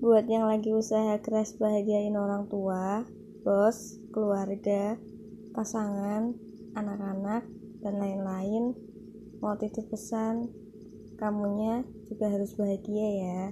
buat yang lagi usaha keras bahagiain orang tua, bos, keluarga, pasangan, anak-anak, dan lain-lain, mau titip pesan, kamunya juga harus bahagia ya.